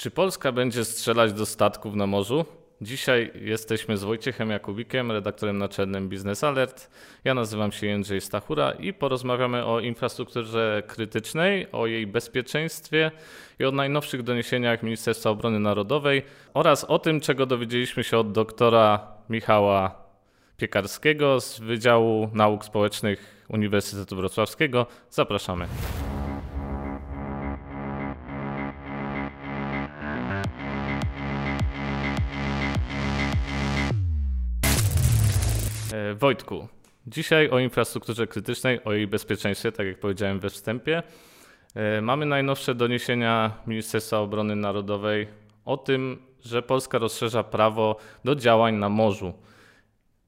Czy Polska będzie strzelać do statków na morzu? Dzisiaj jesteśmy z Wojciechem Jakubikiem, redaktorem naczelnym Business Alert. Ja nazywam się Jędrzej Stachura i porozmawiamy o infrastrukturze krytycznej, o jej bezpieczeństwie i o najnowszych doniesieniach Ministerstwa Obrony Narodowej oraz o tym, czego dowiedzieliśmy się od doktora Michała Piekarskiego z Wydziału Nauk Społecznych Uniwersytetu Wrocławskiego. Zapraszamy. Wojtku, dzisiaj o infrastrukturze krytycznej, o jej bezpieczeństwie, tak jak powiedziałem we wstępie. E, mamy najnowsze doniesienia Ministerstwa Obrony Narodowej o tym, że Polska rozszerza prawo do działań na morzu.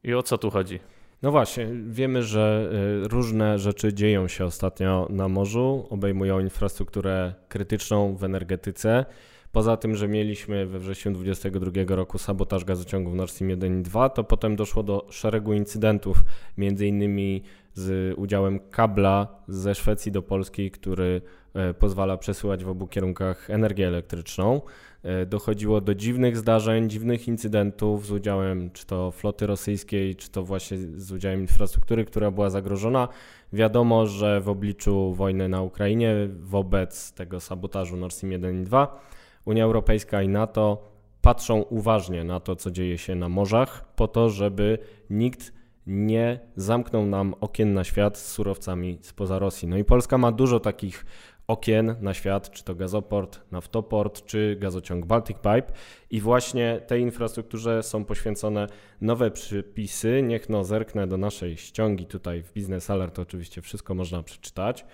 I o co tu chodzi? No właśnie, wiemy, że y, różne rzeczy dzieją się ostatnio na morzu, obejmują infrastrukturę krytyczną w energetyce. Poza tym, że mieliśmy we wrześniu 2022 roku sabotaż gazociągów Nord Stream 1 i 2, to potem doszło do szeregu incydentów, między innymi z udziałem kabla ze Szwecji do Polski, który e, pozwala przesyłać w obu kierunkach energię elektryczną. E, dochodziło do dziwnych zdarzeń, dziwnych incydentów z udziałem czy to floty rosyjskiej, czy to właśnie z udziałem infrastruktury, która była zagrożona. Wiadomo, że w obliczu wojny na Ukrainie, wobec tego sabotażu Nord Stream 1 i 2, Unia Europejska i NATO patrzą uważnie na to, co dzieje się na morzach, po to, żeby nikt nie zamknął nam okien na świat z surowcami spoza Rosji. No i Polska ma dużo takich okien na świat, czy to gazoport, naftoport, czy gazociąg Baltic Pipe i właśnie tej infrastrukturze są poświęcone nowe przypisy. Niech no zerknę do naszej ściągi tutaj w Business Alert, oczywiście wszystko można przeczytać.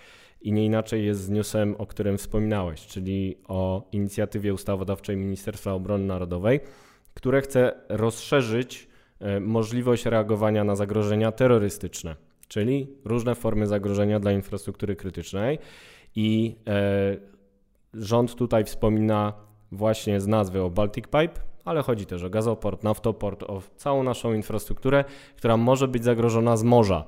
I nie inaczej jest z newsem, o którym wspominałeś, czyli o inicjatywie ustawodawczej Ministerstwa Obrony Narodowej, które chce rozszerzyć e, możliwość reagowania na zagrożenia terrorystyczne, czyli różne formy zagrożenia dla infrastruktury krytycznej. I e, rząd tutaj wspomina właśnie z nazwy o Baltic Pipe, ale chodzi też o gazoport, naftoport, o całą naszą infrastrukturę, która może być zagrożona z morza.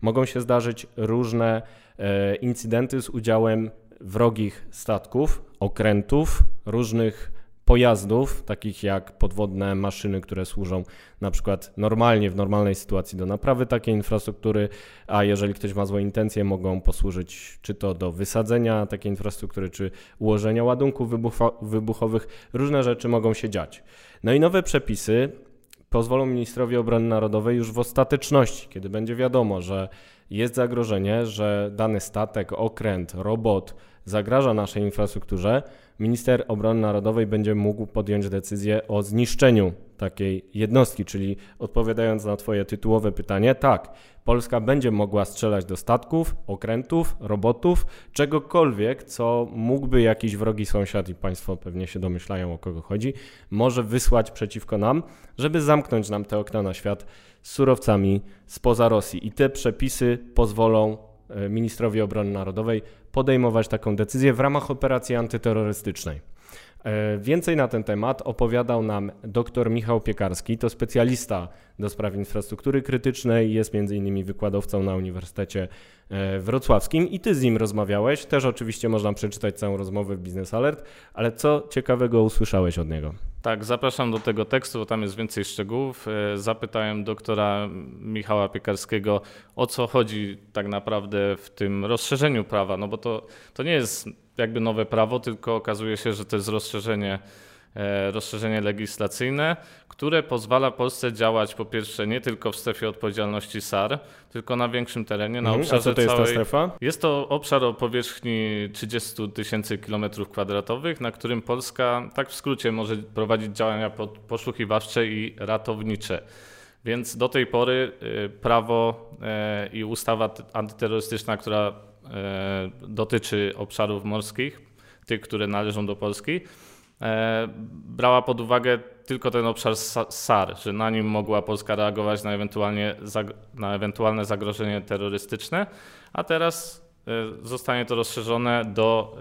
Mogą się zdarzyć różne e, incydenty z udziałem wrogich statków, okrętów, różnych pojazdów, takich jak podwodne maszyny, które służą na przykład normalnie, w normalnej sytuacji do naprawy takiej infrastruktury, a jeżeli ktoś ma złe intencje, mogą posłużyć czy to do wysadzenia takiej infrastruktury, czy ułożenia ładunków wybuchowych. Różne rzeczy mogą się dziać. No i nowe przepisy pozwolą ministrowi obrony narodowej już w ostateczności, kiedy będzie wiadomo, że jest zagrożenie, że dany statek, okręt, robot zagraża naszej infrastrukturze, minister obrony narodowej będzie mógł podjąć decyzję o zniszczeniu takiej jednostki, czyli odpowiadając na Twoje tytułowe pytanie, tak, Polska będzie mogła strzelać do statków, okrętów, robotów, czegokolwiek, co mógłby jakiś wrogi sąsiad, i Państwo pewnie się domyślają o kogo chodzi, może wysłać przeciwko nam, żeby zamknąć nam te okna na świat surowcami spoza Rosji. I te przepisy pozwolą e, ministrowi obrony narodowej podejmować taką decyzję w ramach operacji antyterrorystycznej. E, więcej na ten temat opowiadał nam dr Michał Piekarski, to specjalista do spraw infrastruktury krytycznej, jest m.in. wykładowcą na Uniwersytecie e, Wrocławskim i ty z nim rozmawiałeś. Też oczywiście można przeczytać całą rozmowę w Business Alert, ale co ciekawego usłyszałeś od niego? Tak, zapraszam do tego tekstu, bo tam jest więcej szczegółów. E, zapytałem doktora Michała Piekarskiego, o co chodzi tak naprawdę w tym rozszerzeniu prawa, no bo to, to nie jest jakby nowe prawo, tylko okazuje się, że to jest rozszerzenie, e, rozszerzenie legislacyjne, które pozwala Polsce działać po pierwsze nie tylko w strefie odpowiedzialności SAR, tylko na większym terenie, na mhm, obszarze a co to jest całej... ta strefa? Jest to obszar o powierzchni 30 tysięcy kilometrów kwadratowych, na którym Polska, tak w skrócie, może prowadzić działania poszukiwawcze i ratownicze. Więc do tej pory y, prawo e, i ustawa antyterrorystyczna, która dotyczy obszarów morskich, tych, które należą do Polski, e, brała pod uwagę tylko ten obszar SAR, że na nim mogła Polska reagować na, ewentualnie, na ewentualne zagrożenie terrorystyczne, a teraz e, zostanie to rozszerzone do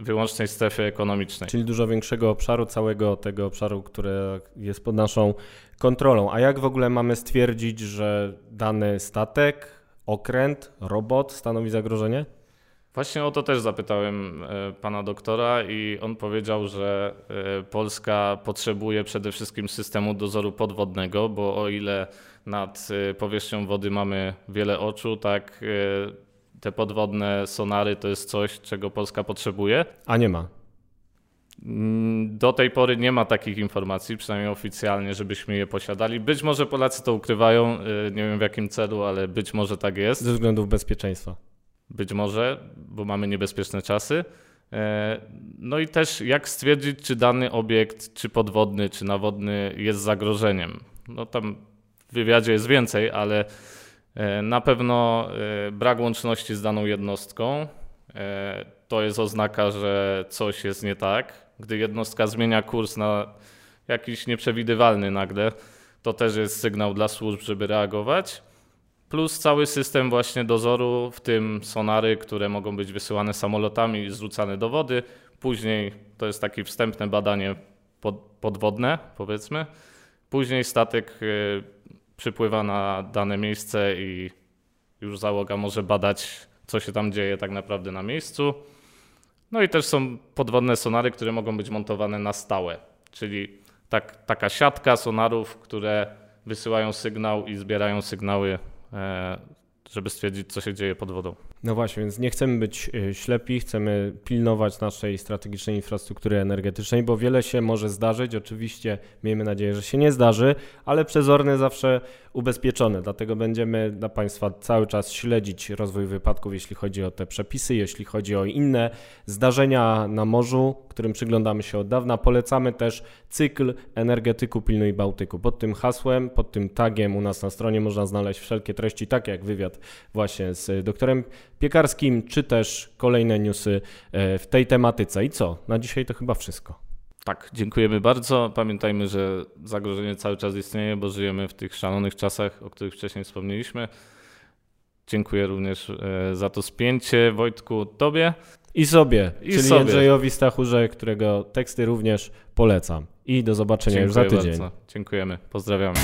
wyłącznej strefy ekonomicznej. Czyli dużo większego obszaru, całego tego obszaru, który jest pod naszą kontrolą. A jak w ogóle mamy stwierdzić, że dany statek okręt, robot stanowi zagrożenie? Właśnie o to też zapytałem e, pana doktora i on powiedział, że e, Polska potrzebuje przede wszystkim systemu dozoru podwodnego, bo o ile nad e, powierzchnią wody mamy wiele oczu, tak te podwodne sonary to jest coś, czego Polska potrzebuje. A nie ma. Mm, do tej pory nie ma takich informacji, przynajmniej oficjalnie, żebyśmy je posiadali. Być może Polacy to ukrywają, nie wiem w jakim celu, ale być może tak jest. Ze względów bezpieczeństwa. Być może, bo mamy niebezpieczne czasy. E, no i też jak stwierdzić, czy dany obiekt, czy podwodny, czy nawodny jest zagrożeniem. No tam w wywiadzie jest więcej, ale e, na pewno e, brak łączności z daną jednostką to jest oznaka, że coś jest nie tak. Gdy jednostka zmienia kurs na jakiś nieprzewidywalny nagle, to też jest sygnał dla służb, żeby reagować plus cały system właśnie dozoru, w tym sonary, które mogą być wysyłane samolotami i zrzucane do wody. Później to jest takie wstępne badanie pod, podwodne, powiedzmy. Później statek y, przypływa na dane miejsce i już załoga może badać, co się tam dzieje tak naprawdę na miejscu. No i też są podwodne sonary, które mogą być montowane na stałe, czyli tak, taka siatka sonarów, które wysyłają sygnał i zbierają sygnały E, żeby stwierdzić, co się dzieje pod wodą. No właśnie, więc nie chcemy być e, ślepi, chcemy pilnować naszej strategicznej infrastruktury energetycznej, bo wiele się może zdarzyć. Oczywiście miejmy nadzieję, że się nie zdarzy, ale przezorny zawsze ubezpieczony. Dlatego będziemy dla Państwa cały czas śledzić rozwój wypadków, jeśli chodzi o te przepisy, jeśli chodzi o inne zdarzenia na morzu, którym przyglądamy się od dawna. Polecamy też cykl energetyku Pilnuj Bałtyku. Pod tym hasłem, pod tym tagiem u nas na stronie można znaleźć wszelkie treści, takie jak wywiad właśnie z doktorem Piekarskim, czy też kolejne newsy e, w tej tematyce. I co? Na dzisiaj to chyba wszystko. Tak, dziękujemy bardzo. Pamiętajmy, że zagrożenie cały czas istnieje, bo żyjemy w tych szalonych czasach, o których wcześniej wspomnieliśmy. Dziękuję również e, za to spięcie, Wojtku, Tobie. I sobie, I czyli sobie. Jędrzejowi Stachurze, którego teksty również polecam. I do zobaczenia Dziękuję już za tydzień. Bardzo. Dziękujemy, pozdrawiamy.